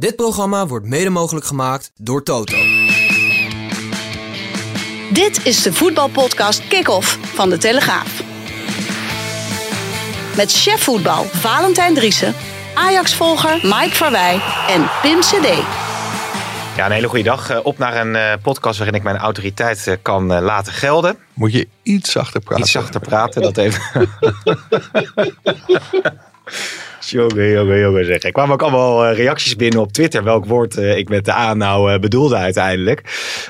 Dit programma wordt mede mogelijk gemaakt door Toto. Dit is de voetbalpodcast Kick-Off van De Telegraaf. Met chef voetbal Valentijn Driessen, Ajax-volger Mike Verwij en Pim CD. Ja, een hele goede dag. Eh, Op naar een eh, podcast waarin ik mijn autoriteit eh, kan laten gelden. Moet je iets zachter praten. Iets zachter praten, dat even. Jongen, jongen, jongen zeg. Er kwamen ook allemaal eh, reacties binnen op Twitter. Welk woord eh, ik met de A nou eh, bedoelde uiteindelijk.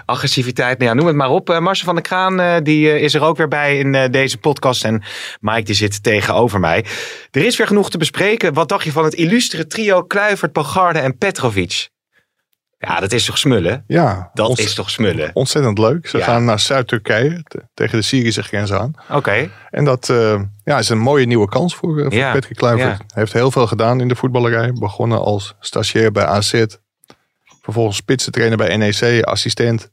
Agressiviteit, nou ja, noem het maar op. Marcel van der Kraan die, is er ook weer bij in deze podcast. En Mike die zit tegenover mij. Er is weer genoeg te bespreken. Wat dacht je van het illustere trio Kluivert, Pogarde en Petrovic? Ja, dat is toch smullen? Ja, Dat is toch smullen? ontzettend leuk. Ze Ja. gaan naar Zuid-Turkije te- tegen de Syrische grens aan. Oké. En dat eh, ja, is een mooie nieuwe kans voor, eh, voor Ja, Patrick Kluivert. ja. Hij heeft heel veel gedaan in de voetballerij. Begonnen als stagiair bij AZ. Vervolgens spitsentrainer bij NEC, assistent.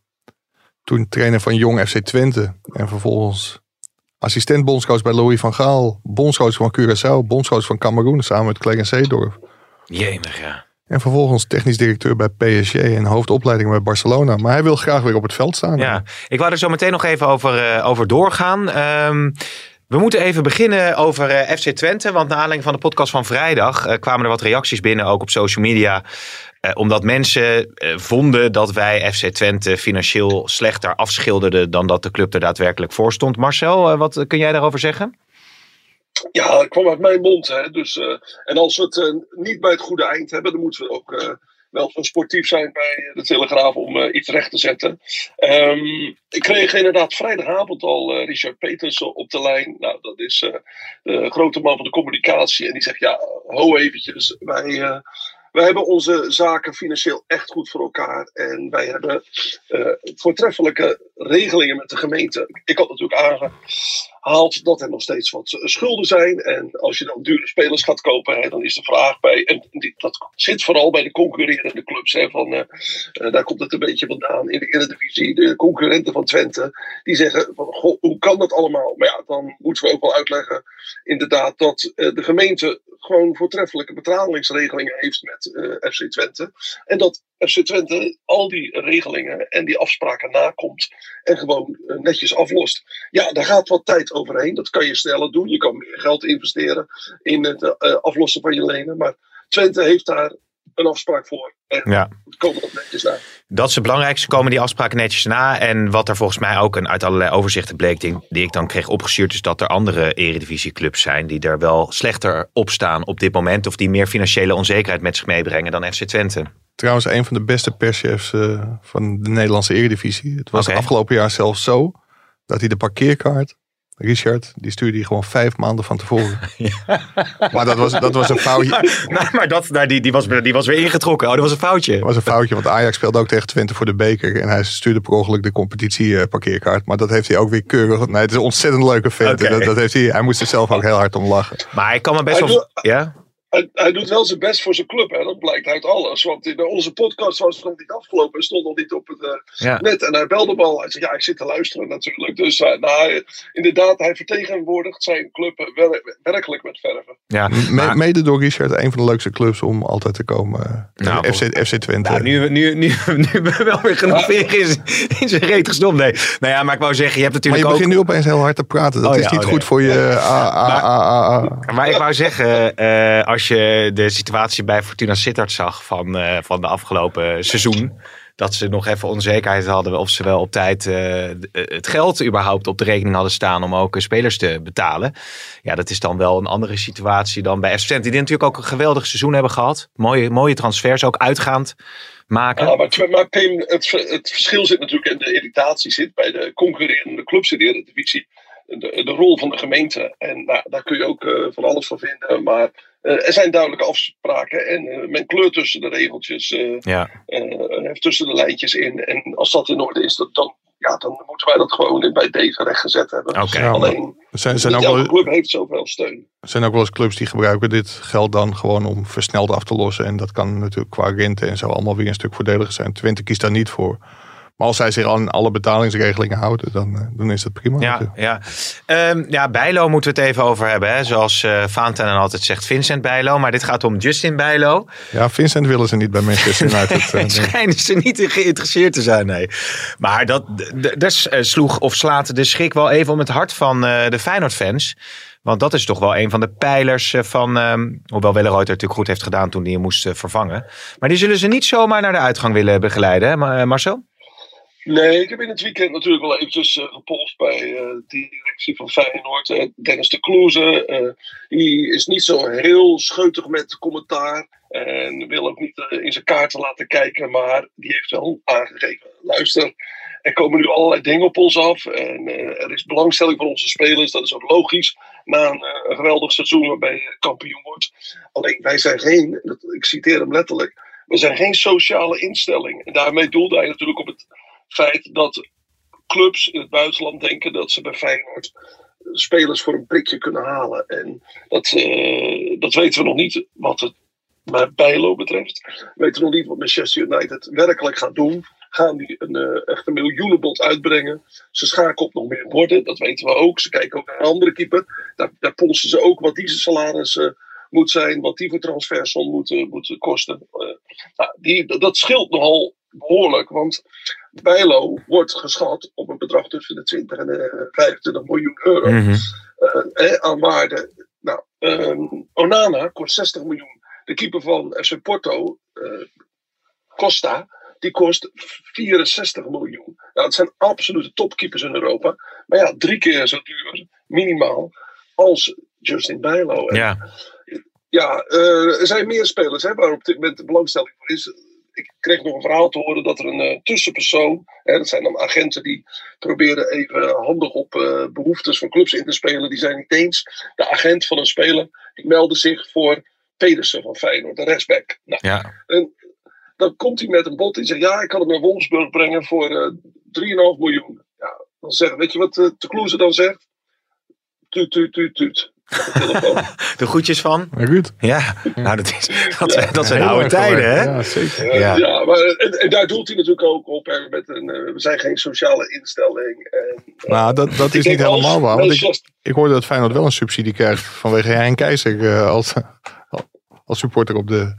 Toen trainer van Jong FC Twente. En vervolgens assistent bondscoach bij Louis van Gaal. Bondscoach van Curaçao. Bondscoach van Cameroen samen met Clarence Seedorf. Jemig, ja. En vervolgens technisch directeur bij PSG en hoofdopleiding bij Barcelona. Maar hij wil graag weer op het veld staan. Ja, ik wou er zo meteen nog even over, eh, over doorgaan. Ehm, we moeten even beginnen over eh, FC Twente. Want naar aanleiding van de podcast van vrijdag eh, kwamen er wat reacties binnen, ook op social media. Omdat mensen vonden dat wij FC Twente financieel slechter afschilderden dan dat de club er daadwerkelijk voor stond. Marcel, wat kun jij daarover zeggen? Ja, dat kwam uit mijn mond. Hè. Dus, eh, en als we het eh, niet bij het goede eind hebben, dan moeten we ook eh, wel zo sportief zijn bij de Telegraaf om iets recht te zetten. Ehm, ik kreeg inderdaad vrijdagavond al Richard Peters op de lijn. Nou, dat is de grote man van de communicatie. En die zegt, ja, ho eventjes, wij... wij hebben onze zaken financieel echt goed voor elkaar. En wij hebben voortreffelijke regelingen met de gemeente. Ik had natuurlijk aangehaald dat er nog steeds wat eh, schulden zijn. En als je dan dure spelers gaat kopen, hè, dan is de vraag bij. En dat zit vooral bij de concurrerende clubs. Hè, van, eh, eh, daar komt het een beetje vandaan. In de Eredivisie, de concurrenten van Twente. Die zeggen: van, goh, hoe kan dat allemaal? Maar ja, dan moeten we ook wel uitleggen. Inderdaad, dat de gemeente gewoon voortreffelijke betalingsregelingen heeft met FC Twente. En dat FC Twente al die regelingen en die afspraken nakomt. En gewoon eh, netjes aflost. Ja, daar gaat wat tijd overheen. Dat kan je sneller doen. Je kan meer geld investeren in het eh, aflossen van je lenen. Maar Twente heeft daar een afspraak voor. En Ja. komen dat netjes naar. Dat is het belangrijkste. Komen die afspraken netjes na. En wat er volgens mij ook een, uit allerlei overzichten bleek, die, die ik dan kreeg opgestuurd, is dat er andere eredivisieclubs zijn die er wel slechter op staan op dit moment. Of die meer financiële onzekerheid met zich meebrengen dan FC Twente. Trouwens, een van de beste perschefs eh, van de Nederlandse Eredivisie. Het was afgelopen jaar zelfs zo dat hij de parkeerkaart, Richard, die stuurde hij gewoon vijf maanden van tevoren. Maar dat was, dat was een foutje. Dat nou, maar dat, nou, die, die, was, die was weer ingetrokken. Oh, dat was een foutje. was een foutje, want Ajax speelde ook tegen Twente voor de beker. En hij stuurde per ongeluk de competitie eh, parkeerkaart. Maar dat heeft hij ook weer keurig. Nee, het is een ontzettend leuke vent. Dat, dat heeft hij, hij moest er zelf ook heel hard om lachen. Maar ik kan me best wel... Ja? Hij, hij doet wel zijn best voor zijn club, hè? dat blijkt uit alles. Want in onze podcast was nog niet afgelopen, hij stond nog niet op het eh, Ja. net. En hij belde me al. Hij zei: Ja, ik zit te luisteren natuurlijk. Dus eh, nou, hij- inderdaad, hij vertegenwoordigt zijn club eh, wer- werkelijk met verven. ja. Me- Maar- mede door Richard, een van de leukste clubs om altijd te komen. Nou, FC, FC Twente. Nou, nu, nu, nu, nu hebben we wel weer genoeg veren in, zijn- in zijn reet gestopt. Nee. Nou ja, maar ik wou zeggen, je hebt maar natuurlijk je ook... begint nu opeens heel hard te praten. Dat Oh is ja, niet oh goed voor je. ah, ah, ah, ah, ah. Maar ik wou zeggen, eh, als je de situatie bij Fortuna Sittard zag van, eh, van de afgelopen seizoen. Dat ze nog even onzekerheid hadden of ze wel op tijd eh, het geld überhaupt op de rekening hadden staan om ook eh, spelers te betalen. Ja, dat is dan wel een andere situatie dan bij FC. Die natuurlijk ook een geweldig seizoen hebben gehad. Mooie, mooie transfers, ook uitgaand maken. Ja, maar, maar het, het verschil zit natuurlijk in de irritatie zit bij de concurrerende clubs in de Eredivisie. De, de rol van de gemeente. En nou, daar kun je ook van alles van vinden. Maar er zijn duidelijke afspraken en men kleurt tussen de regeltjes, Ja. heeft tussen de lijntjes in. En als dat in orde is, dat, dan, ja, dan moeten wij dat gewoon bij deze rechtgezet hebben. Oké. Ja, Alleen, zijn, zijn, ook wel, club heeft zoveel steun. er zijn ook wel eens clubs die gebruiken dit geld dan gewoon om versneld af te lossen. En dat kan natuurlijk qua rente en zo allemaal weer een stuk voordeliger zijn. Twente kiest daar niet voor. Maar als zij zich aan alle betalingsregelingen houden, dan, eh, dan is dat prima. Ja, ja. Ehm, ja, Bijlo moeten we het even over hebben. Hè? Zoals eh Valentijn altijd zegt, Vincent Bijlo. Maar dit gaat om Justin Bijlo. ja, Vincent willen ze niet bij Manchester United. eh, denk ik. Schijnen ze niet in geïnteresseerd te zijn, nee. Maar dat d- d- daar s- eh, sloeg of slaat de schrik wel even om het hart van de Feyenoord-fans. Want dat is toch wel een van de pijlers van... ehm, hoewel Welleroy het natuurlijk goed heeft gedaan toen hij hem moest vervangen. Maar die zullen ze niet zomaar naar de uitgang willen begeleiden, hè Ma- Marcel? Nee, ik heb in het weekend natuurlijk wel eventjes eh, gepolst bij eh, de directie van Feyenoord. eh, Dennis de Kloeze. die is niet zo heel scheutig met commentaar. En wil ook niet in zijn kaarten laten kijken. Maar die heeft wel aangegeven. Luister, er komen nu allerlei dingen op ons af. En er is belangstelling voor onze spelers. Dat is ook logisch. Na een, geweldig seizoen waarbij je kampioen wordt. Alleen wij zijn geen, ik citeer hem letterlijk. We zijn geen sociale instelling. En daarmee doelde hij natuurlijk op het feit dat clubs in het buitenland denken dat ze bij Feyenoord spelers voor een prikje kunnen halen. En dat, eh, dat weten we nog niet wat het bij Bijlo betreft. We weten nog niet wat Manchester United werkelijk gaat doen. Gaan die een eh, echt een miljoenenbod uitbrengen? Ze schaken op nog meer borden, dat weten we ook. Ze kijken ook naar andere keeper. Daar, daar polsen ze ook wat die salaris moet zijn, wat die voor transfersom moet, moet kosten. Eh, nou, die, dat scheelt nogal behoorlijk, want Bijlo wordt geschat op een bedrag tussen de 20 en de 25 miljoen euro Mhm. eh, eh, aan waarde. Nou, ehm, Onana kost 60 miljoen. De keeper van FC Porto, eh, Costa, die kost 64 miljoen. Nou, dat zijn absolute topkeepers in Europa. Maar ja, drie keer zo duur, minimaal, als Justin Bijlo. Ja, ja, eh, er zijn meer spelers hè, waar op dit moment de belangstelling voor is. Ik kreeg nog een verhaal te horen dat er een eh, tussenpersoon, hè, dat zijn dan agenten die proberen even handig op eh, behoeftes van clubs in te spelen, die zijn niet eens. De agent van een speler, die meldde zich voor Pedersen van Feyenoord, de rechtsback. Nou, ja. en dan komt hij met een bod die zegt, ja, ik kan hem naar Wolfsburg brengen voor eh 3,5 miljoen. Ja, dan zegt, weet je wat de Kloeze dan zegt? Tuut, tuut, tuut, tuut. De groetjes van? Maar goed. Ja, nou dat, is, dat, zijn- dat zijn Heel oude tijden, hè? Ja, zeker. Eh, Ja. ja, maar en, en daar doelt hij natuurlijk ook op. Hè, met een, eh, we zijn geen sociale instelling. En, eh, Nou, dat, dat is niet als helemaal waar. Want ik, ik hoorde dat Feyenoord wel een subsidie krijgt vanwege Hein Keizer eh, als, als supporter op de...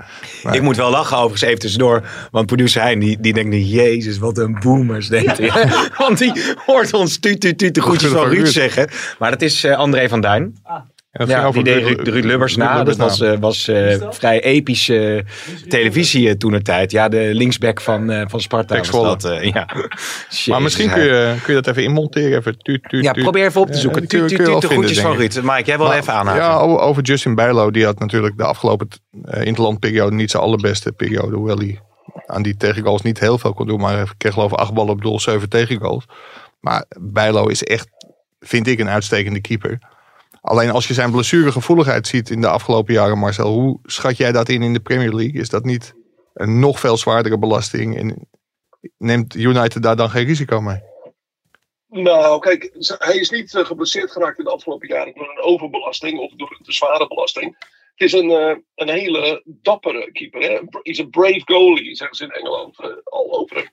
Ik moet wel lachen overigens even tussendoor. Want producer Hein die, die denkt jezus wat een boomers denkt hij. want die hoort ons tuut tuut tuut de groetjes van Ruud zeggen. Maar dat is eh, André van Duin. En Ja, over die deed Ruud- Ruud, Lubbers na. Dat was, eh, was eh, vrij epische televisie toen de tijd. Ja, de linksback van, eh, van Sparta dat. eh, ja. Maar misschien kun je, kun je dat even inmonteren. Even tuut, tuut, Ja, probeer even op te Ja, zoeken. je- Tuut, tuut, wel tuut, de groetjes van. Ruud. Mike, jij wil Maar- even aanhaken. Ja, over, Justin Bijlo. Die had natuurlijk de afgelopen uh, interlandperiode niet zijn allerbeste periode. Hoewel hij aan die tegengoals niet heel veel kon doen. Maar hij kreeg geloof ik acht ballen op doel, zeven tegengoals. Maar Bijlo is echt, vind ik, een uitstekende keeper. Alleen als je zijn blessuregevoeligheid ziet in de afgelopen jaren, Marcel. Hoe schat jij dat in in de Premier League? Is dat niet een nog veel zwaardere belasting? En neemt United daar dan geen risico mee? Nou, kijk, hij is niet eh, geblesseerd geraakt in de afgelopen jaren door een overbelasting of door een te zware belasting. Het is een, eh, een hele dappere keeper. Hij is een brave goalie, zeggen ze in Engeland eh, al over.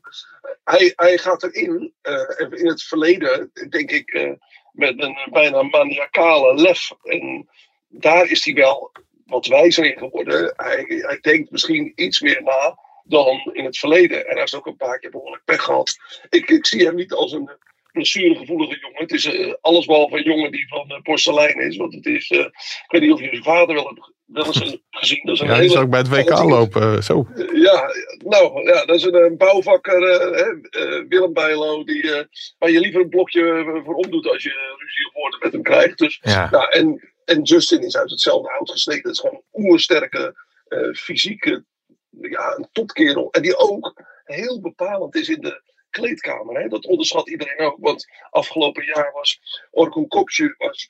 Hij, hij gaat erin, en in het verleden, denk ik, met een bijna maniacale lef. En daar is hij wel wat wijzer in geworden. Hij, denkt misschien iets meer na dan in het verleden. En hij heeft ook een paar keer behoorlijk pech gehad. Ik, ik zie hem niet als een blessuregevoelige jongen. Het is eh, allesbehalve een jongen die van uh, porselein is. Want het is, uh, ik weet niet of je zijn vader wel, hebt, wel eens hebt gezien. Dat is een Ja, die hele, is ook bij het WK lopen. Zo. ja, nou, ja, dat is een, een bouwvakker, uh, Willem Bijlo, die, uh, waar je liever een blokje voor omdoet als je ruzie of woorden met hem krijgt. Dus, Ja. nou, en, en Justin is uit hetzelfde hout gesneden. Het is gewoon een oersterke, uh, fysieke, ja, een topkerel. En die ook heel bepalend is in de kleedkamer. Hè? Dat onderschat iedereen ook. Want afgelopen jaar was Orkun Kopje was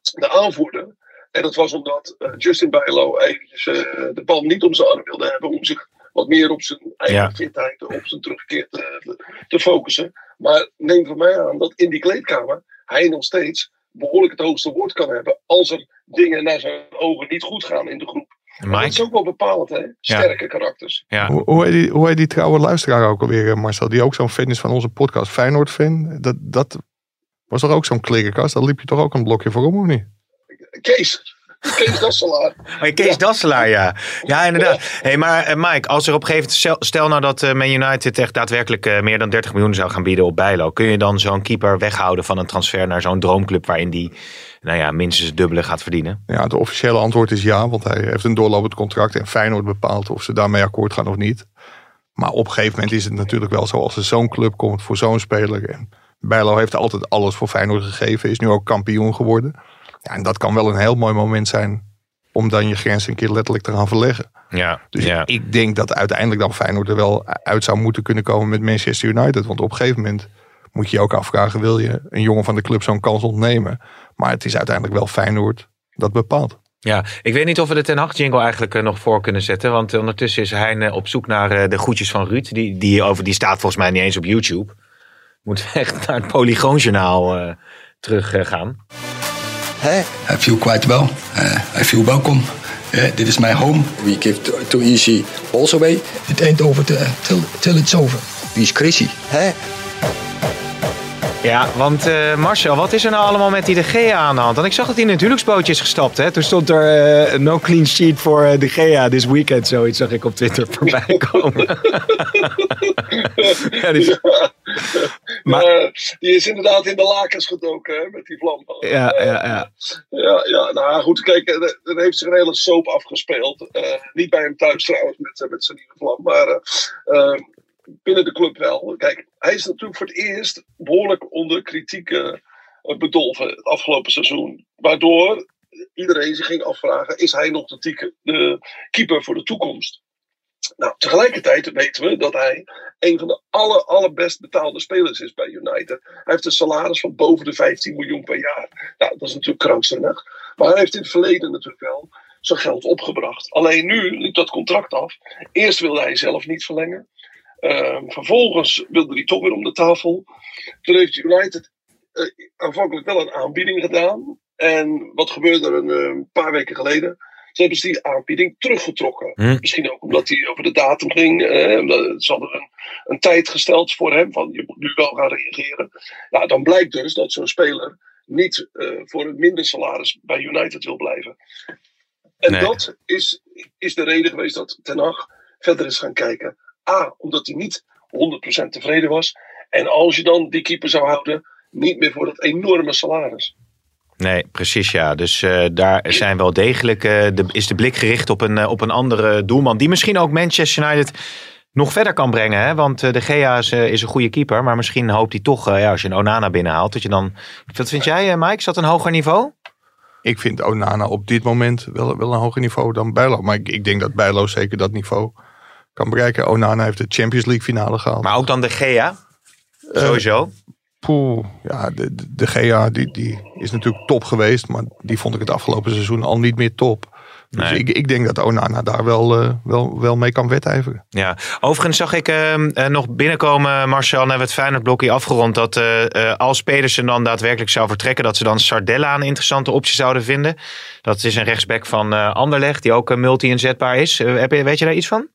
de aanvoerder. En dat was omdat eh, Justin Bijlo eventjes eh, de bal niet om zijn arm wilde hebben. Om zich wat meer op zijn eigen Ja. fitheid, op zijn terugkeer te, te focussen. Maar neem van mij aan dat in die kleedkamer hij nog steeds behoorlijk het hoogste woord kan hebben. Als er dingen naar zijn ogen niet goed gaan in de groep. Dat is ook wel bepalend, hè? Sterke karakters. Ja. Hoe, hoe, heet die, hoe heet die trouwe luisteraar ook alweer, eh, Marcel? Die ook zo'n fan is van onze podcast. Feyenoord-fan. Dat, dat was toch ook zo'n klikkerkast? Daar liep je toch ook een blokje voor om, of niet? Kees. Kees Dasselaar. Oh, Kees Dasselaar, ja. Ja, inderdaad. Hey, maar eh, Mike, als er op een gegeven moment... Stel, nou dat eh, Man United echt daadwerkelijk eh, meer dan 30 miljoen zou gaan bieden op Bijlo. Kun je dan zo'n keeper weghouden van een transfer naar zo'n droomclub... waarin die nou ja, minstens het dubbele gaat verdienen? Ja, het officiële antwoord is ja, want hij heeft een doorlopend contract en Feyenoord bepaalt of ze daarmee akkoord gaan of niet. Maar op een gegeven moment is het natuurlijk wel zo als er zo'n club komt voor zo'n speler. En Bijlo heeft altijd alles voor Feyenoord gegeven, is nu ook kampioen geworden. Ja, en dat kan wel een heel mooi moment zijn om dan je grens een keer letterlijk te gaan verleggen. Ja, Dus ja. ik denk dat uiteindelijk dan Feyenoord er wel uit zou moeten kunnen komen met Manchester United. Want op een gegeven moment moet je je ook afvragen, wil je een jongen van de club zo'n kans ontnemen? Maar het is uiteindelijk wel Feyenoord dat bepaalt. Ja, ik weet niet of we de Ten Hag jingle eigenlijk eh, nog voor kunnen zetten. Want ondertussen is Hein eh, op zoek naar eh, de groetjes van Ruud. Die, die, over, die staat volgens mij niet eens op YouTube. Moeten we echt naar het Polygoonjournaal eh terug eh, gaan. Hey, I feel quite well. Uh, I feel welcome. Uh, dit is my home. We give too, too easy balls away. It ain't over till, till, till it's over. Wie is Chrissy? Hè? Ja, want eh, Marcel, wat is er nou allemaal met die De Gea aan de hand? Want ik zag dat hij in het huwelijksbootje is gestapt. Hè? Toen stond er eh, no clean sheet voor eh, De Gea this weekend. Zoiets zag ik op Twitter voorbij komen. ja, die- Maar- Ja, die is inderdaad in de lakens gedoken hè, met die vlam. ja, ja, ja. Ja, ja, nou goed, kijk, er, er heeft zich een hele soap afgespeeld. Eh, niet bij hem thuis trouwens met, eh, met zijn nieuwe vlam, maar eh, eh, binnen de club wel. Kijk, hij is natuurlijk voor het eerst behoorlijk onder kritiek eh, bedolven het afgelopen seizoen. Waardoor iedereen zich ging afvragen, is hij nog de, tieke- de keeper voor de toekomst? Nou, tegelijkertijd weten we dat hij een van de aller, allerbest betaalde spelers is bij United. Hij heeft een salaris van boven de 15 miljoen per jaar. Nou, dat is natuurlijk krankzinnig. Maar hij heeft in het verleden natuurlijk wel zijn geld opgebracht. Alleen nu liep dat contract af. Eerst wilde hij zelf niet verlengen. Ehm, vervolgens wilde hij toch weer om de tafel. Toen heeft United eh, aanvankelijk wel een aanbieding gedaan. En wat gebeurde er een eh, paar weken geleden? Ze hebben ze die aanbieding teruggetrokken. Hm. Misschien ook omdat hij over de datum ging. eh, ze hadden een, een tijd gesteld voor hem van je moet nu wel gaan reageren. Nou, dan blijkt dus dat zo'n speler niet eh, voor een minder salaris bij United wil blijven. En Nee. dat is, is de reden geweest dat Ten Hag verder is gaan kijken. A, omdat hij niet 100% tevreden was. En als je dan die keeper zou houden, niet meer voor dat enorme salaris. Nee, precies ja. Dus eh, daar zijn wel degelijk, eh, de, is de blik gericht op een, eh, op een andere doelman. Die misschien ook Manchester United nog verder kan brengen. Hè? Want de Gea is, is een goede keeper. Maar misschien hoopt hij toch, ja, als je een Onana binnenhaalt, dat je dan... Wat vind jij Mike? Is dat een hoger niveau? Ik vind Onana op dit moment wel, wel een hoger niveau dan Bijlo. Maar ik, ik denk dat Bijlo zeker dat niveau kan bereiken. Onana heeft de Champions League finale gehaald. Maar ook dan de Gea? Sowieso. Poeh, ja, de, de, de GA die, die is natuurlijk top geweest. Maar die vond ik het afgelopen seizoen al niet meer top. Dus ik, ik denk dat Onana daar wel, eh, wel, wel mee kan wedijveren. Ja, overigens zag ik eh, eh, nog binnenkomen, Marcel, en hebben we het Feyenoord-blokje afgerond, dat eh, eh, als Pedersen dan daadwerkelijk zou vertrekken, dat ze dan Sardella een interessante optie zouden vinden. Dat is een rechtsback van eh Anderlecht, die ook multi-inzetbaar is. Heb je, weet je daar iets van?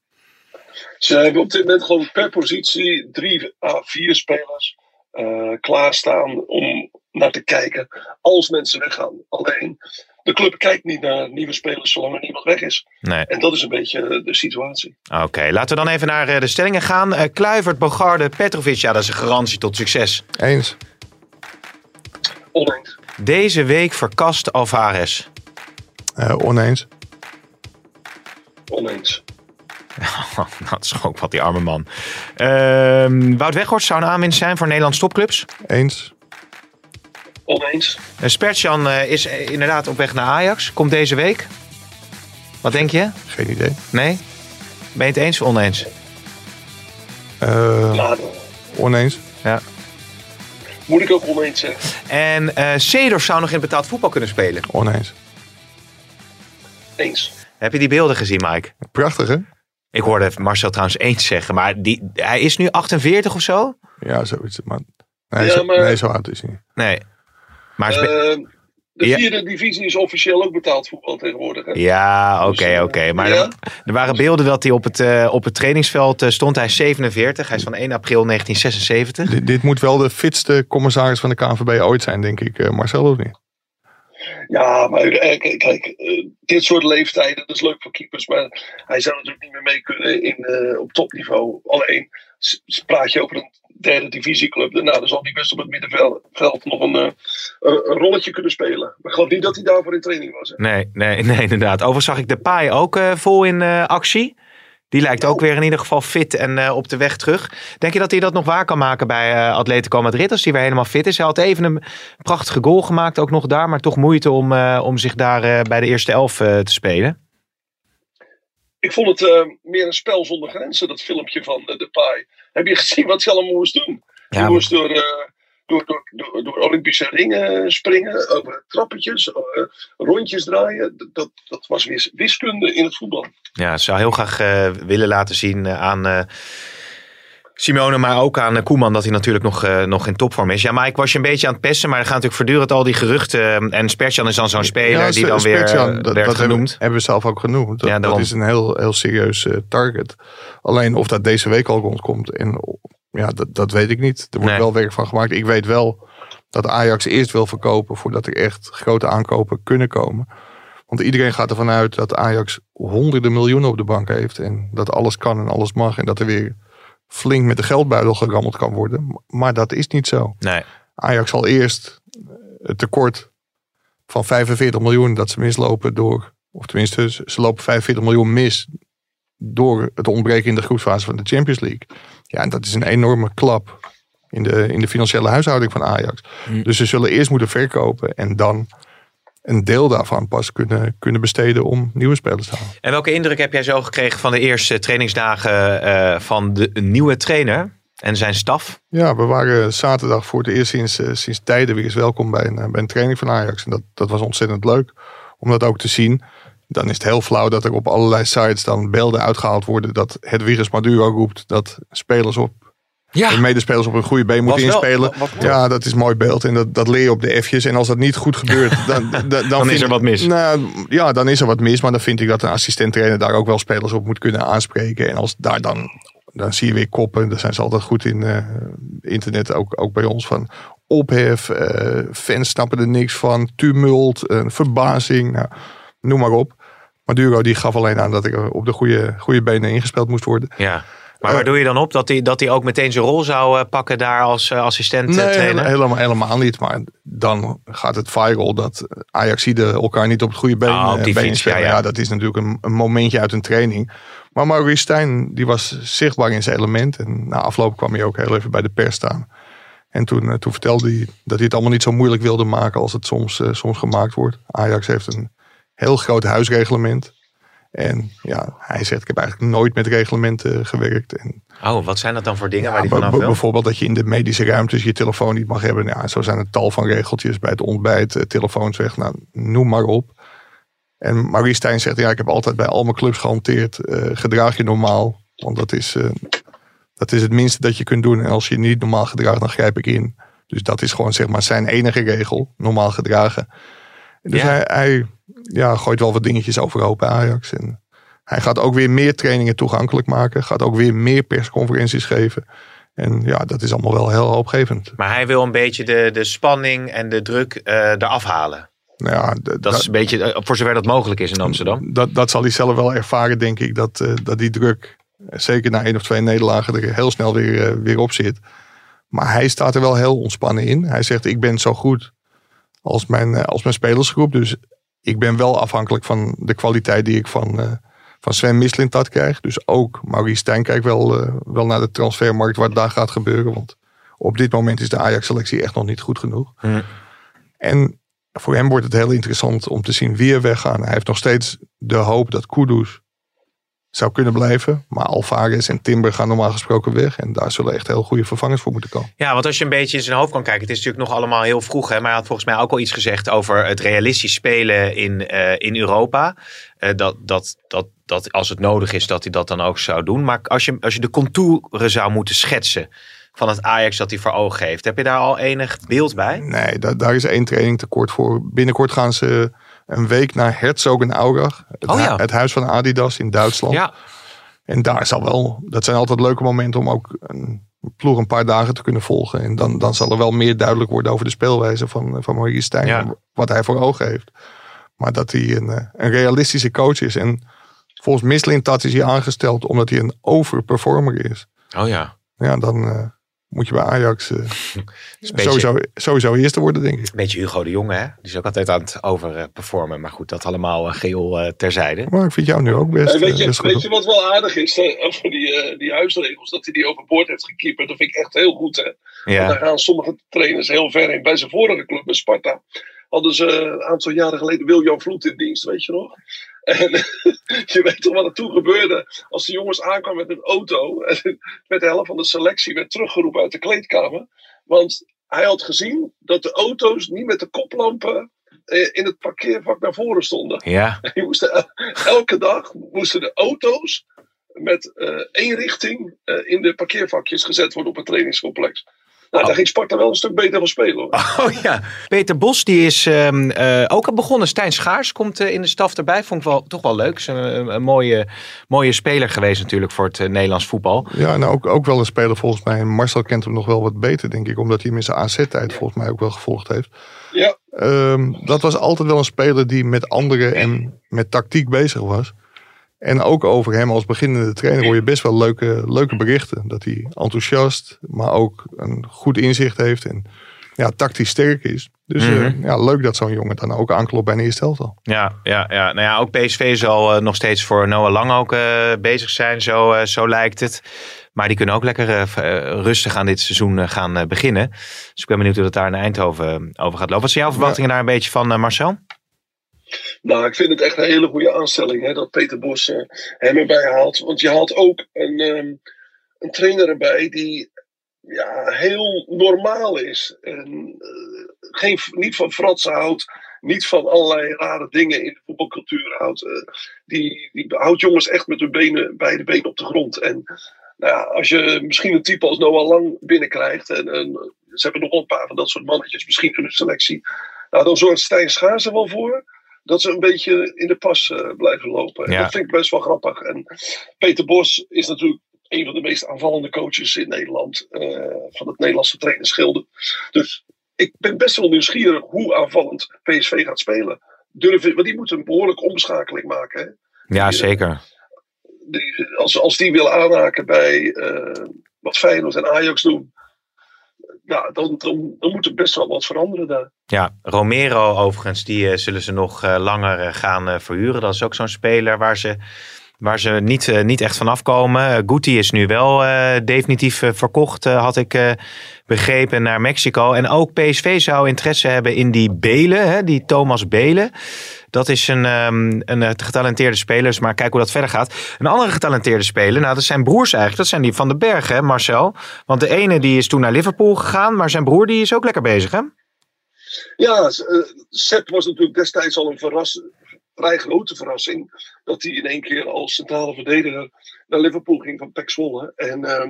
Ze hebben op dit moment gewoon per positie drie à vier spelers eh, klaarstaan om naar te kijken als mensen weggaan. Alleen, de club kijkt niet naar nieuwe spelers zolang er niemand weg is. Nee. En dat is een beetje eh, de situatie. Oké, laten we dan even naar eh, de stellingen gaan. Eh Kluivert, Bogarde, Petrovic, ja, dat is een garantie tot succes. Eens. Oneens. Deze week verkast Alvarez. Eh, oneens. Oneens. nou, dat is ook wat, die arme man. Ehm, Wout Weghorst zou een aanwinst zijn voor Nederlandse topclubs. Eens. Oneens. Uh, Spertjan eh, is eh, inderdaad op weg naar Ajax. Komt deze week. Wat denk je? Geen idee. Nee? Ben je het eens of oneens? Eh, Maar oneens. Ja. moet ik ook oneens zeggen. En eh Seedorf zou nog in betaald voetbal kunnen spelen. Oneens. Eens. Heb je die beelden gezien, Mike? Prachtig, hè? Ik hoorde Marcel trouwens eens zeggen, maar die, hij is nu 48 of zo? Ja, zoiets. Maar, nee, Ja, zo, maar- nee, zo oud is hij niet. Nee. Maar Eh, de Ja. vierde divisie is officieel ook betaald voetbal tegenwoordig. Hè? ja, oké, Dus, eh, oké. Maar ja. er, er waren beelden dat hij op het, eh, op het trainingsveld stond. Hij is 47, hij is van 1 april 1976. Dit, dit moet wel de fitste commissaris van de KNVB ooit zijn, denk ik. Marcel, of niet? Ja, maar eh, kijk, eh, dit soort leeftijden, is leuk voor keepers. Maar hij zou natuurlijk niet meer mee kunnen in, eh, op topniveau. Alleen praat je over een derde divisieclub. Nou, dan zal hij best op het middenveld veld nog een, een, rolletje kunnen spelen. Maar ik geloof niet dat hij daarvoor in training was. Hè. Nee, nee, nee, inderdaad. Overigens zag ik de paai ook vol in actie. Die lijkt ook weer in ieder geval fit en eh, op de weg terug. Denk je dat hij dat nog waar kan maken bij eh Atletico Madrid als hij weer helemaal fit is? Hij had even een prachtige goal gemaakt, ook nog daar. Maar toch moeite om, eh, om zich daar bij de eerste elf te spelen. Ik vond het meer een spel zonder grenzen, dat filmpje van de Depay. Heb je gezien wat hij allemaal moest doen? Ja, moest door, door, door, door, door Olympische ringen springen, over trappetjes, eh, rondjes draaien. Dat- Dat, was weer wiskunde in het voetbal. Ja, zou heel graag eh, willen laten zien eh, aan eh, Simone, maar ook aan Koeman dat hij natuurlijk nog, eh, nog in topvorm is. Ja, maar ik was je een beetje aan het pesten, maar er gaan natuurlijk voortdurend al die geruchten. En Spertjan is dan zo'n speler Ja, die dan weer Spertjan, eh, dat, werd dat genoemd. hebben we zelf ook genoemd. Dat, Ja, dat is een heel, heel serieus target. Alleen of dat deze week al rondkomt, en, ja, dat, dat weet ik niet. Er wordt Nee. wel werk van gemaakt. Ik weet wel dat Ajax eerst wil verkopen voordat er echt grote aankopen kunnen komen. Want iedereen gaat ervan uit dat Ajax honderden miljoenen op de bank heeft. En dat alles kan en alles mag. En dat er weer flink met de geldbuidel gerammeld kan worden. Maar dat is niet zo. Nee. Ajax zal eerst het tekort van 45 miljoen dat ze mislopen door, of tenminste, ze ze lopen 45 miljoen mis door het ontbreken in de groepsfase van de Champions League. Ja, en dat is een enorme klap in de, in de financiële huishouding van Ajax. Dus ze zullen eerst moeten verkopen en dan een deel daarvan pas kunnen, kunnen besteden om nieuwe spelers te halen. En welke indruk heb jij zo gekregen van de eerste trainingsdagen eh, van de nieuwe trainer en zijn staf? Ja, we waren zaterdag voor het eerst sinds, eh, sinds tijden weer eens welkom bij een, bij een training van Ajax. En dat, dat was ontzettend leuk om dat ook te zien. Dan is het heel flauw dat er op allerlei sites dan beelden uitgehaald worden dat het Virus Maduro roept dat spelers op Ja, de medespelers op een goede been moeten wel- inspelen. wat- wat- ja, dat is een mooi beeld en dat, dat leer je op de F'jes. En als dat niet goed gebeurt, dan, dan, dan, Dan is er wat mis. Nou, ja, dan is er wat mis. Maar dan vind ik dat een assistent trainer daar ook wel spelers op moet kunnen aanspreken. En als daar dan, dan zie je weer koppen. Daar zijn ze altijd goed in eh, internet, ook, ook bij ons. Van ophef, eh, fans snappen er niks van, tumult, eh, verbazing. Nou, noem maar op. Maduro die gaf alleen aan dat ik op de goede, goede benen ingespeeld moest worden. ja. Maar waar doe je dan op? Dat hij, dat hij ook meteen zijn rol zou eh, pakken daar als eh, assistent eh, Nee, trainer? helemaal, helemaal niet. Maar dan gaat het viral dat Ajaxiden elkaar niet op het goede been, Ah, die eh, been spelen. ja, Ja, ja. dat is natuurlijk een, een momentje uit een training. Maar Maurice Stijn die was zichtbaar in zijn element. En na afloop kwam hij ook heel even bij de pers staan. En toen, eh, toen vertelde hij dat hij het allemaal niet zo moeilijk wilde maken als het soms, eh, soms gemaakt wordt. Ajax heeft een heel groot huisreglement. En ja, hij zegt, ik heb eigenlijk nooit met reglementen gewerkt. En Oh, wat zijn dat dan voor dingen waar hij vanaf wil? Bijvoorbeeld dat je in de medische ruimtes je telefoon niet mag hebben. Ja, zo zijn er tal van regeltjes bij het ontbijt, eh, telefoons weg. Nou, noem maar op. En Marie Stijn zegt, ja, ik heb altijd bij al mijn clubs gehanteerd. eh, gedraag je normaal. Want dat is, eh, dat is het minste dat je kunt doen. En als je je niet normaal gedraagt, dan grijp ik in. Dus dat is gewoon zeg maar zijn enige regel. Normaal gedragen. Dus Ja. hij, hij ja, gooit wel wat dingetjes overhoop bij Ajax. En hij gaat ook weer meer trainingen toegankelijk maken. Gaat ook weer meer persconferenties geven. En ja, dat is allemaal wel heel hoopgevend. Maar hij wil een beetje de, de spanning en de druk eh eraf halen. Nou ja, Dat is een beetje, eh, voor zover dat mogelijk is in Amsterdam. dat, dat zal hij zelf wel ervaren, denk ik. Dat, eh, dat die druk, zeker na één of twee nederlagen, er heel snel weer, weer op zit. Maar hij staat er wel heel ontspannen in. Hij zegt, ik ben zo goed als mijn, eh, als mijn spelersgroep. Dus ik ben wel afhankelijk van de kwaliteit die ik van, eh, van Sven Mislintat krijg. Dus ook Maurice Stijn kijkt wel, eh, wel naar de transfermarkt wat daar gaat gebeuren. Want op dit moment is de Ajax-selectie echt nog niet goed genoeg. En voor hem wordt het heel interessant om te zien wie er weggaan. Hij heeft nog steeds de hoop dat Kudus zou kunnen blijven. Maar Alvarez en Timber gaan normaal gesproken weg. En daar zullen echt heel goede vervangers voor moeten komen. Ja, want als je een beetje in zijn hoofd kan kijken. Het is natuurlijk nog allemaal heel vroeg. Hè, maar hij had volgens mij ook al iets gezegd over het realistisch spelen in, uh, in Europa. Uh, dat, dat, dat, dat als het nodig is, dat hij dat dan ook zou doen. Maar als je, als je de contouren zou moeten schetsen van het Ajax dat hij voor ogen heeft. Heb je daar al enig beeld bij? Nee, daar, daar is één training tekort voor. Binnenkort gaan ze een week naar Herzogenaurach. Het, oh ja. het huis van Adidas in Duitsland. Ja. En daar zal wel, dat zijn altijd leuke momenten om ook een ploeg een paar dagen te kunnen volgen. En dan, dan zal er wel meer duidelijk worden over de speelwijze van, van Maurice Stijn. Ja. Wat hij voor ogen heeft. Maar dat hij een, eh, een realistische coach is. En volgens Mislintat is hij aangesteld omdat hij een overperformer is. Oh ja. Ja, dan uh, moet je bij Ajax uh, beetje- sowieso, sowieso eerste worden, denk ik. Beetje Hugo de Jonge, hè? Die is ook altijd aan het overperformen. Maar goed, dat allemaal eh, geheel eh, terzijde. Maar ik vind jou nu ook best, weet, eh, je, best goed. weet je wat wel aardig is? Over die, eh, die huisregels, dat hij die overboord heeft gekeeperd. Dat vind ik echt heel goed. Hè? Want daar Ja. gaan sommige trainers heel ver in. Bij zijn vorige club, bij Sparta, hadden ze een aantal jaren geleden Wiljan Vloed in dienst, weet je nog? En je weet toch wat er toen gebeurde als de jongens aankwamen met een auto. En met de helft van de selectie werd teruggeroepen uit de kleedkamer. Want hij had gezien dat de auto's niet met de koplampen eh, in het parkeervak naar voren stonden. Ja. Moesten el- elke dag moesten de auto's met eh, één richting eh, in de parkeervakjes gezet worden op het trainingscomplex. Nou, daar ging Sparta wel een stuk beter van spelen hoor. Oh ja. Peter Bos, die is ehm, eh, ook al begonnen. Stijn Schaars komt eh, in de staf erbij. Vond ik wel, toch wel leuk. Is een, een, een mooie, mooie speler geweest natuurlijk voor het eh, Nederlands voetbal. Ja, nou ook, ook wel een speler volgens mij. Marcel kent hem nog wel wat beter, denk ik. Omdat hij hem in zijn AZ-tijd volgens mij ook wel gevolgd heeft. Ja, Ehm, dat was altijd wel een speler die met anderen en met tactiek bezig was. En ook over hem als beginnende trainer hoor je best wel leuke, leuke berichten. Dat hij enthousiast, maar ook een goed inzicht heeft. En ja, tactisch sterk is. Dus eh, Mhm. ja, leuk dat zo'n jongen dan ook aanklopt bij een eerste elftal. Ja, ja, ja. Nou ja, ook PSV zal eh, nog steeds voor Noah Lang ook eh, bezig zijn. Zo, zo lijkt het. Maar die kunnen ook lekker rustig aan dit seizoen gaan beginnen. Dus ik ben benieuwd hoe dat daar in Eindhoven over gaat lopen. Wat zijn jouw verwachtingen daar een beetje van, Marcel? Nou, ik vind het echt een hele goede aanstelling hè, dat Peter Bos eh, hem erbij haalt. Want je haalt ook een, ehm, een trainer erbij die ja, heel normaal is. En, eh, geen, niet van fratsen houdt, niet van allerlei rare dingen in de voetbalcultuur houdt. Eh, die, die houdt jongens echt met hun benen, beide benen op de grond. En nou ja, als je misschien een type als Noah Lang binnenkrijgt, en, en ze hebben nog een paar van dat soort mannetjes misschien in de selectie, nou, dan zorgt Stijn Schaars er wel voor dat ze een beetje in de pas eh, blijven lopen. En. Dat vind ik best wel grappig. En Peter Bos is natuurlijk een van de meest aanvallende coaches in Nederland. eh, van het Nederlandse trainersgilde. Dus ik ben best wel nieuwsgierig hoe aanvallend PSV gaat spelen. Durven, want die moeten een behoorlijke omschakeling maken. Hè? Ja, zeker. Die, als, als die willen aanhaken bij eh, wat Feyenoord en Ajax doen. Ja, dan, dan, dan moet er best wel wat veranderen daar. Ja, Romero overigens, die eh, zullen ze nog eh, langer eh, gaan verhuren. Dat is ook zo'n speler waar ze, waar ze niet, eh, niet echt van afkomen. Uh, Guti is nu wel eh, definitief eh, verkocht, eh, had ik eh, begrepen, naar Mexico. En ook PSV zou interesse hebben in die Belen, hè, die Thomas Belen. Dat is een, ehm, een eh, getalenteerde speler, maar kijk hoe dat verder gaat. Een andere getalenteerde speler, nou dat zijn broers eigenlijk. Dat zijn die van de Berg, Marcel. Want de ene die is toen naar Liverpool gegaan, maar zijn broer die is ook lekker bezig, hè? Ja, Sepp was natuurlijk destijds al een verras, vrij grote verrassing. Dat hij in één keer als centrale verdediger naar Liverpool ging van Pek Zwolle. En uh,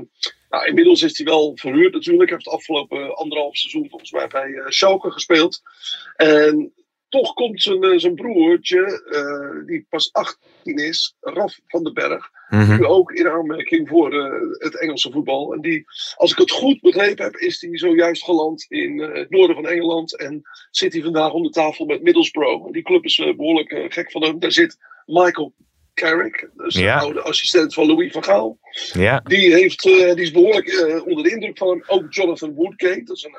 nou, inmiddels is hij wel verhuurd natuurlijk. Hij heeft het afgelopen anderhalf seizoen volgens mij bij uh, Schalke gespeeld. En toch komt zijn, zijn broertje, uh, die pas 18 is, Raf van den Berg, Mhm. nu ook in aanmerking voor uh, het Engelse voetbal. En die, als ik het goed begrepen heb, is hij zojuist geland in uh, het noorden van Engeland. En zit hij vandaag om de tafel met Middlesbrough. Die club is behoorlijk gek van hem. Daar zit Michael Carrick, dus Ja. de oude assistent van Louis van Gaal. Ja. Die, heeft, die is behoorlijk onder de indruk van hem. Ook Jonathan Woodgate, dat is een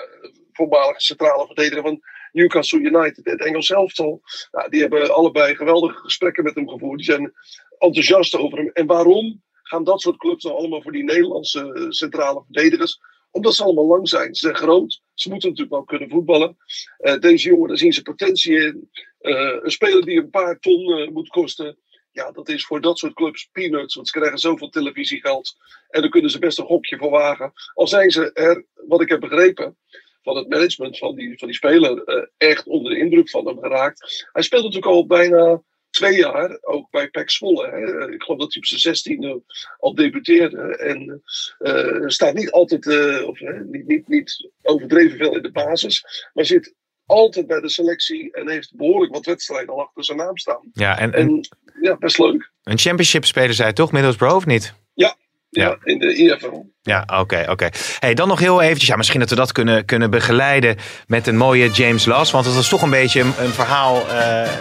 voormalige centrale verdediger van Newcastle United, het Engels elftal. Nou, die hebben allebei geweldige gesprekken met hem gevoerd. Die zijn enthousiast over hem. En waarom gaan dat soort clubs nou allemaal voor die Nederlandse uh, centrale verdedigers? Omdat ze allemaal lang zijn. Ze zijn groot. Ze moeten natuurlijk wel kunnen voetballen. Uh, deze jongen, daar zien ze potentie in. Uh, een speler die een paar ton moet kosten Ja, dat is voor dat soort clubs peanuts. Want ze krijgen zoveel televisiegeld. En dan kunnen ze best een gokje voor wagen. Al zijn ze er, wat ik heb begrepen, van het management van die, van die speler uh, echt onder de indruk van hem geraakt. Hij speelt natuurlijk al bijna twee jaar, ook bij PEC Zwolle. Hè. Ik geloof dat hij op zijn zestiende al debuteerde. En uh, staat niet altijd, uh, of, niet, niet, niet overdreven veel in de basis. Maar zit altijd bij de selectie en heeft behoorlijk wat wedstrijden al achter zijn naam staan. Ja, en, En en ja, best leuk. een championship spelen zij toch, Middlesbrough of niet? Ja, Ja. in de IFL. Ja, oké, oké. Hey, dan nog heel eventjes, ja, misschien dat we dat kunnen, kunnen begeleiden met een mooie James Las. Want het was toch een beetje een, een verhaal eh,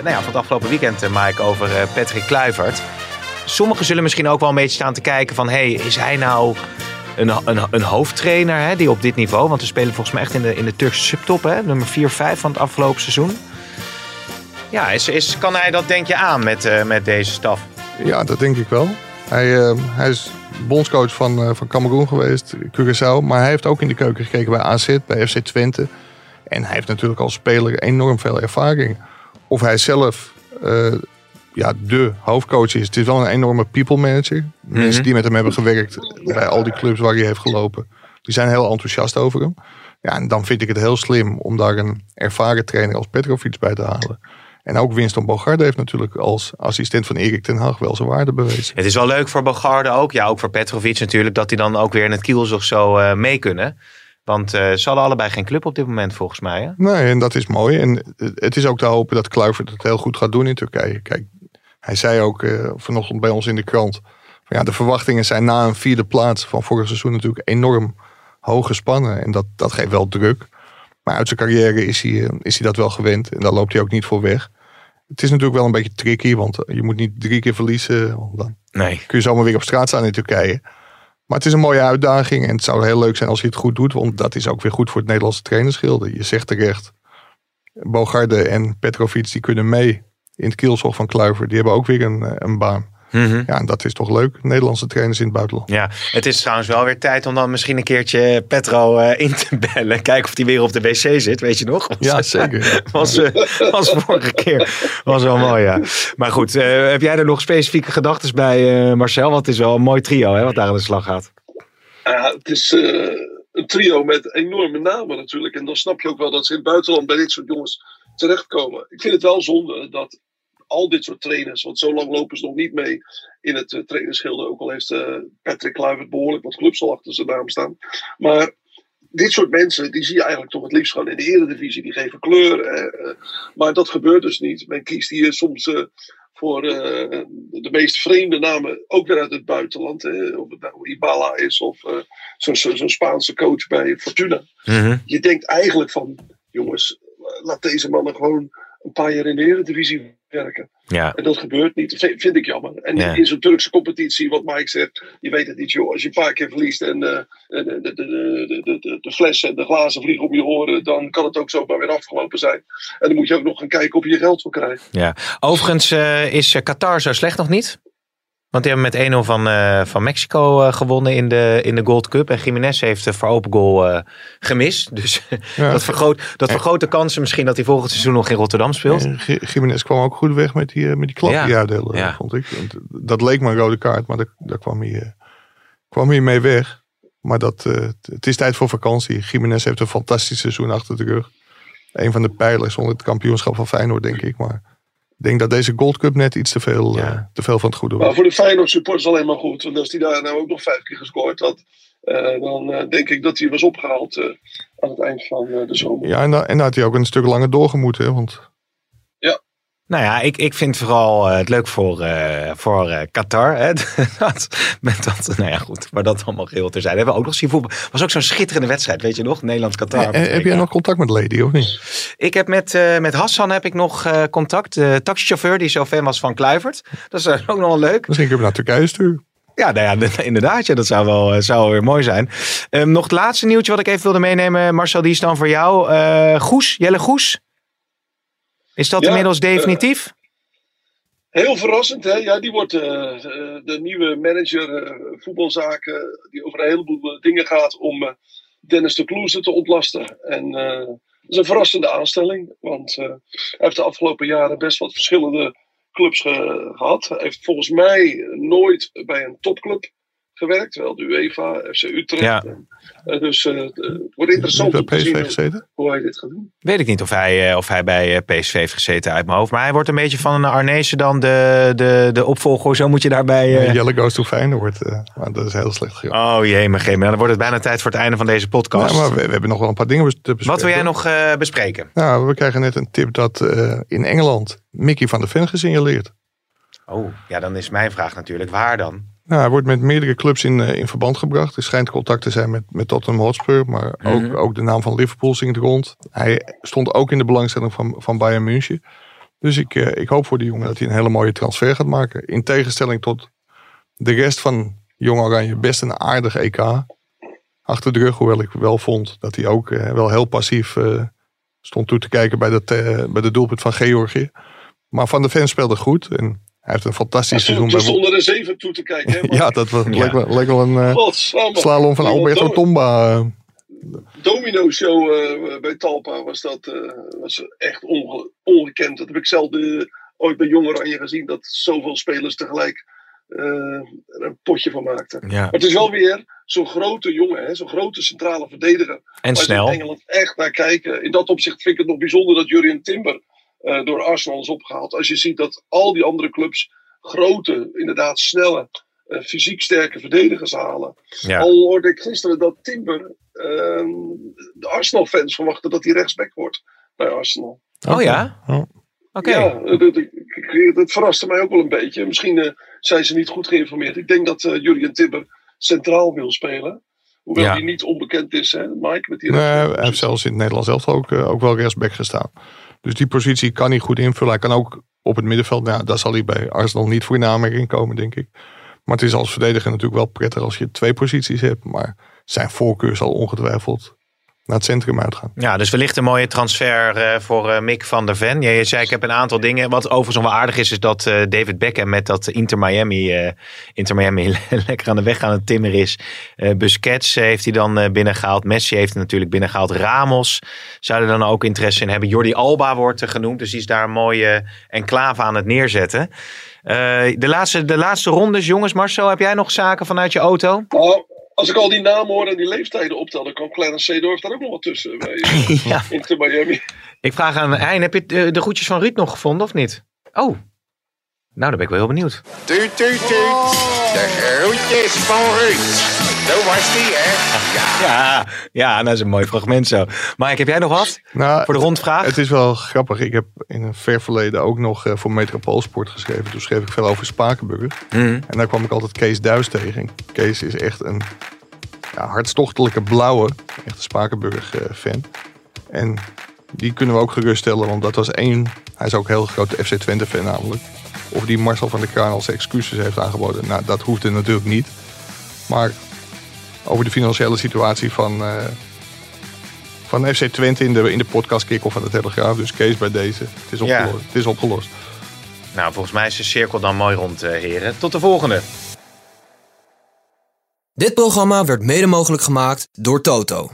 nou ja, van het afgelopen weekend, eh, Mike, over eh, Patrick Kluivert. Sommigen zullen misschien ook wel een beetje staan te kijken van, hey, is hij nou een, een, een hoofdtrainer hè, die op dit niveau, want we spelen volgens mij echt in de, in de Turkse subtop, hè, nummer 4-5 van het afgelopen seizoen. Ja, is, is, kan hij dat denk je aan met, eh, met deze staf? Ja, dat denk ik wel. Hij, hij is bondscoach van, eh van Cameroen geweest, Curaçao. Maar hij heeft ook in de keuken gekeken bij AZ, bij FC Twente. En hij heeft natuurlijk als speler enorm veel ervaring. Of hij zelf eh, ja, de hoofdcoach is. Het is wel een enorme people manager. Mensen die met hem hebben gewerkt bij al die clubs waar hij heeft gelopen. Die zijn heel enthousiast over hem. Ja, en dan vind ik het heel slim om daar een ervaren trainer als Petrovic bij te halen. En ook Winston Bogarde heeft natuurlijk als assistent van Erik ten Hag wel zijn waarde bewezen. Het is wel leuk voor Bogarde ook, ja, ook voor Petrovic natuurlijk, dat die dan ook weer in het kielzog zo eh, mee kunnen. Want eh, ze hadden allebei geen club op dit moment volgens mij. Hè? Nee, en dat is mooi. En het is ook te hopen dat Kluivert het heel goed gaat doen in Turkije. Kijk, hij zei ook eh, vanochtend bij ons in de krant. Van ja, de verwachtingen zijn na een vierde plaats van vorig seizoen natuurlijk enorm hoog gespannen. En dat, dat geeft wel druk. Maar uit zijn carrière is hij, eh, is hij dat wel gewend. En daar loopt hij ook niet voor weg. Het is natuurlijk wel een beetje tricky, want je moet niet drie keer verliezen. Want dan Nee. kun je zomaar weer op straat staan in Turkije. Maar het is een mooie uitdaging en het zou heel leuk zijn als hij het goed doet. Want dat is ook weer goed voor het Nederlandse trainerschilde. Je zegt terecht, Bogarde en Petrovic die kunnen mee in het kielzog van Kluiver. Die hebben ook weer een, eh, een baan. Mhm. Ja, en dat is toch leuk. Nederlandse trainers in het buitenland. Ja, het is trouwens wel weer tijd om dan misschien een keertje Petro eh, in te bellen. Kijken of hij weer op de wc zit, weet je nog? Ja, zeker. Was, eh, was vorige keer. Was wel mooi, ja. Maar goed, eh, heb jij er nog specifieke gedachten bij, eh, Marcel? Want het is wel een mooi trio, hè, wat daar aan de slag gaat. Ja, het is eh, een trio met enorme namen natuurlijk. En dan snap je ook wel dat ze in het buitenland bij dit soort jongens terechtkomen. Ik vind het wel zonde dat al dit soort trainers, want zo lang lopen ze nog niet mee in het uh, trainerschilde. Ook al heeft uh, Patrick Kluivert behoorlijk wat clubs al achter zijn naam staan. Maar dit soort mensen, die zie je eigenlijk toch het liefst gewoon in de eredivisie. Die geven kleur. Eh, maar dat gebeurt dus niet. Men kiest hier soms eh, voor de meest vreemde namen, ook weer uit het buitenland. Hè? Of het nou Ibala is of zo'n zo, zo Spaanse coach bij Fortuna. Mm-hmm. Je denkt eigenlijk van, jongens, laat deze mannen gewoon een paar jaar in de Eredivisie werken. Ja. En dat gebeurt niet, vind, vind ik jammer. En ja. in zo'n Turkse competitie, wat Mike zegt, je weet het niet joh. Als je een paar keer verliest en uh, de, de, de, de, de, de flessen en de glazen vliegen om je oren, dan kan het ook zomaar weer afgelopen zijn. En dan moet je ook nog gaan kijken of je je geld wil krijgen. Ja. Overigens uh, is Qatar zo slecht nog niet. Want die hebben met 1-0 van, uh, van Mexico uh, gewonnen in de, in de Gold Cup. En Jiménez heeft de voor open goal uh, gemist. Dus ja. dat, vergroot, dat vergroot de kansen misschien dat hij volgend seizoen nog in Rotterdam speelt. Jiménez kwam ook goed weg met die, met die klap ja. die uitdeelde, ja. vond ik. Dat leek me een rode kaart, maar daar, daar kwam, hij, kwam hij mee weg. Maar dat, het is tijd voor vakantie. Jiménez heeft een fantastisch seizoen achter de rug. Een van de pijlers onder het kampioenschap van Feyenoord, denk ik. Maar ik denk dat deze Gold Cup net iets te veel, ja. uh, te veel van het goede was. Maar voor de Feyenoord supporters alleen maar goed. Want als hij daar nou ook nog vijf keer gescoord had. Uh, dan uh, denk ik dat hij was opgehaald aan het eind van de zomer. Ja, en, da en daar had hij ook een stuk langer doorgemoeten. Hè, want... Nou ja, ik, ik vind vooral het leuk voor, voor Qatar. Hè? dat, met dat, nou ja, goed. Maar dat allemaal geheel terzijde. Hebben we ook nog zien voetbal. Was ook zo'n schitterende wedstrijd, weet je nog? Nederland-Qatar. Heb jij nog contact met Lady, of niet? Ik heb met, met Hassan heb ik nog contact. De taxichauffeur die zo fan was van Kluivert. Dat is ook nog wel leuk. Misschien kunnen we naar Turkije sturen. Ja, nou ja, inderdaad. Ja, dat zou wel, zou wel weer mooi zijn. Um, nog het laatste nieuwtje wat ik even wilde meenemen. Marcel, die is dan voor jou. Goes, Jelle Goes. Is dat ja, inmiddels definitief? Heel verrassend, hè? Ja, die wordt uh, de nieuwe manager uh, voetbalzaken, die over een heleboel dingen gaat om Dennis de Kloeze te ontlasten. En dat is een verrassende aanstelling, want hij heeft de afgelopen jaren best wat verschillende clubs ge- gehad. Hij heeft volgens mij nooit bij een topclub gewerkt. Wel de UEFA, FC Utrecht. Ja. En, eh, dus eh, het wordt interessant om te PSV zien gezeten? hoe hij dit gaat doen. Weet ik niet of hij, eh, of hij bij eh, PSV heeft gezeten uit mijn hoofd. Maar hij wordt een beetje van een Arnezen dan de, de, de opvolger. Zo moet je daarbij... eh, Nee, Jelle goes to Feyenoord. eh, maar dat is heel slecht. Oh jee, maar geen. Dan wordt het bijna tijd voor het einde van deze podcast. Ja, maar we, we hebben nog wel een paar dingen te bespreken. Wat wil jij nog eh, bespreken? Nou, we krijgen net een tip dat eh, in Engeland Mickey van der Ven gesignaleerd. Oh, ja, dan is mijn vraag natuurlijk. Waar dan? Nou, hij wordt met meerdere clubs in, eh, in verband gebracht. Er schijnt contact te zijn met, met Tottenham Hotspur. Maar ook, Mhm. ook de naam van Liverpool zingt rond. Hij stond ook in de belangstelling van, van Bayern München. Dus ik, eh, ik hoop voor die jongen dat hij een hele mooie transfer gaat maken. In tegenstelling tot de rest van Jong Oranje. Best een aardig EK. Achter de rug, hoewel ik wel vond dat hij ook eh, wel heel passief eh, stond toe te kijken bij, dat, eh, bij de doelpunt van Georgië. Maar Van der Ven speelde goed. En hij heeft een fantastisch seizoen stond, bij er stonden er zeven toe te kijken. Hè, maar- ja, dat was, Ja. leek, wel, leek wel een eh, Godsamme. slalom van Alberto Tomba. eh. Domino show eh, bij Talpa was dat eh, was echt onge- ongekend. Dat heb ik zelden ooit bij Jong Oranje gezien. Dat zoveel spelers tegelijk eh, er een potje van maakten. Ja. Maar het is wel weer zo'n grote jongen, hè, zo'n grote centrale verdediger. En Waar ze in snel. Engeland echt naar kijken. In dat opzicht vind ik het nog bijzonder dat Jurien Timber eh, door Arsenal is opgehaald. Als je ziet dat al die andere clubs grote, inderdaad snelle, eh, fysiek sterke verdedigers halen. Ja. Al hoorde ik gisteren dat Timber, ehm, de Arsenal-fans verwachten dat hij rechtsback wordt bij Arsenal. Oh ja? Oké. Ja, dat, verraste mij ook wel een beetje. Misschien eh, zijn ze niet goed geïnformeerd. Ik denk dat uh, Julian Timber centraal wil spelen. Hoewel Ja. hij niet onbekend is, hè, Mike, met die Nee, hij heeft zelfs in het Nederlands zelf ook, ook wel rechtsback gestaan. Dus die positie kan hij goed invullen. Hij kan ook op het middenveld, nou, daar zal hij bij Arsenal niet voor in aanmerking komen, denk ik. Maar het is als verdediger natuurlijk wel prettig als je twee posities hebt. Maar zijn voorkeur zal ongetwijfeld naar het centrum uitgaan. Ja, dus wellicht een mooie transfer eh, voor eh, Mick van der Ven. Ja, je zei, ik heb een aantal dingen. Wat overigens wel aardig is, is dat eh, David Beckham met dat Inter Miami, eh, Inter Miami lekker aan de weg aan het timmeren is. Eh, Busquets heeft hij dan eh, binnengehaald. Messi heeft hij natuurlijk binnengehaald. Ramos zou er dan ook interesse in hebben. Jordi Alba wordt er genoemd, dus die is daar een mooie enclave aan het neerzetten. Eh, de, laatste, de laatste rondes, jongens. Marcel, heb jij nog zaken vanuit je auto? Nou, als ik al die namen hoor en die leeftijden optel, dan kan Clarence Seedorf daar ook nog wat tussen bij eh, ja. Inter Miami. Ik vraag aan Hein, heb je de, de groetjes van Ruud nog gevonden of niet? Oh, nou dan ben ik wel heel benieuwd. Tuut, tuut, tuut. De groetjes van Ruud. Zo was die, hè? Ja. Ja, ja, nou, dat is een mooi fragment zo. Mike, heb jij nog wat Nou, voor de rondvraag? Het is wel grappig. Ik heb in een ver verleden ook nog eh, voor Metropoolsport geschreven. Toen schreef ik veel over Spakenburg. Mhm. En daar kwam ik altijd Kees Duis tegen. En Kees is echt een ja, hartstochtelijke blauwe, echt een Spakenburg-fan. en die kunnen we ook geruststellen, want dat was één... Hij is ook een heel grote FC Twente-fan namelijk. Of die Marcel van der Kraan als excuses heeft aangeboden. Nou, dat hoefde natuurlijk niet. Maar over de financiële situatie van, eh, van FC Twente in de, in de podcast kick-off van de Telegraaf. Dus Kees bij deze. Het is Ja. opgelost. Het is opgelost. Nou, volgens mij is de cirkel dan mooi rond, eh, heren. Tot de volgende. Dit programma werd mede mogelijk gemaakt door Toto.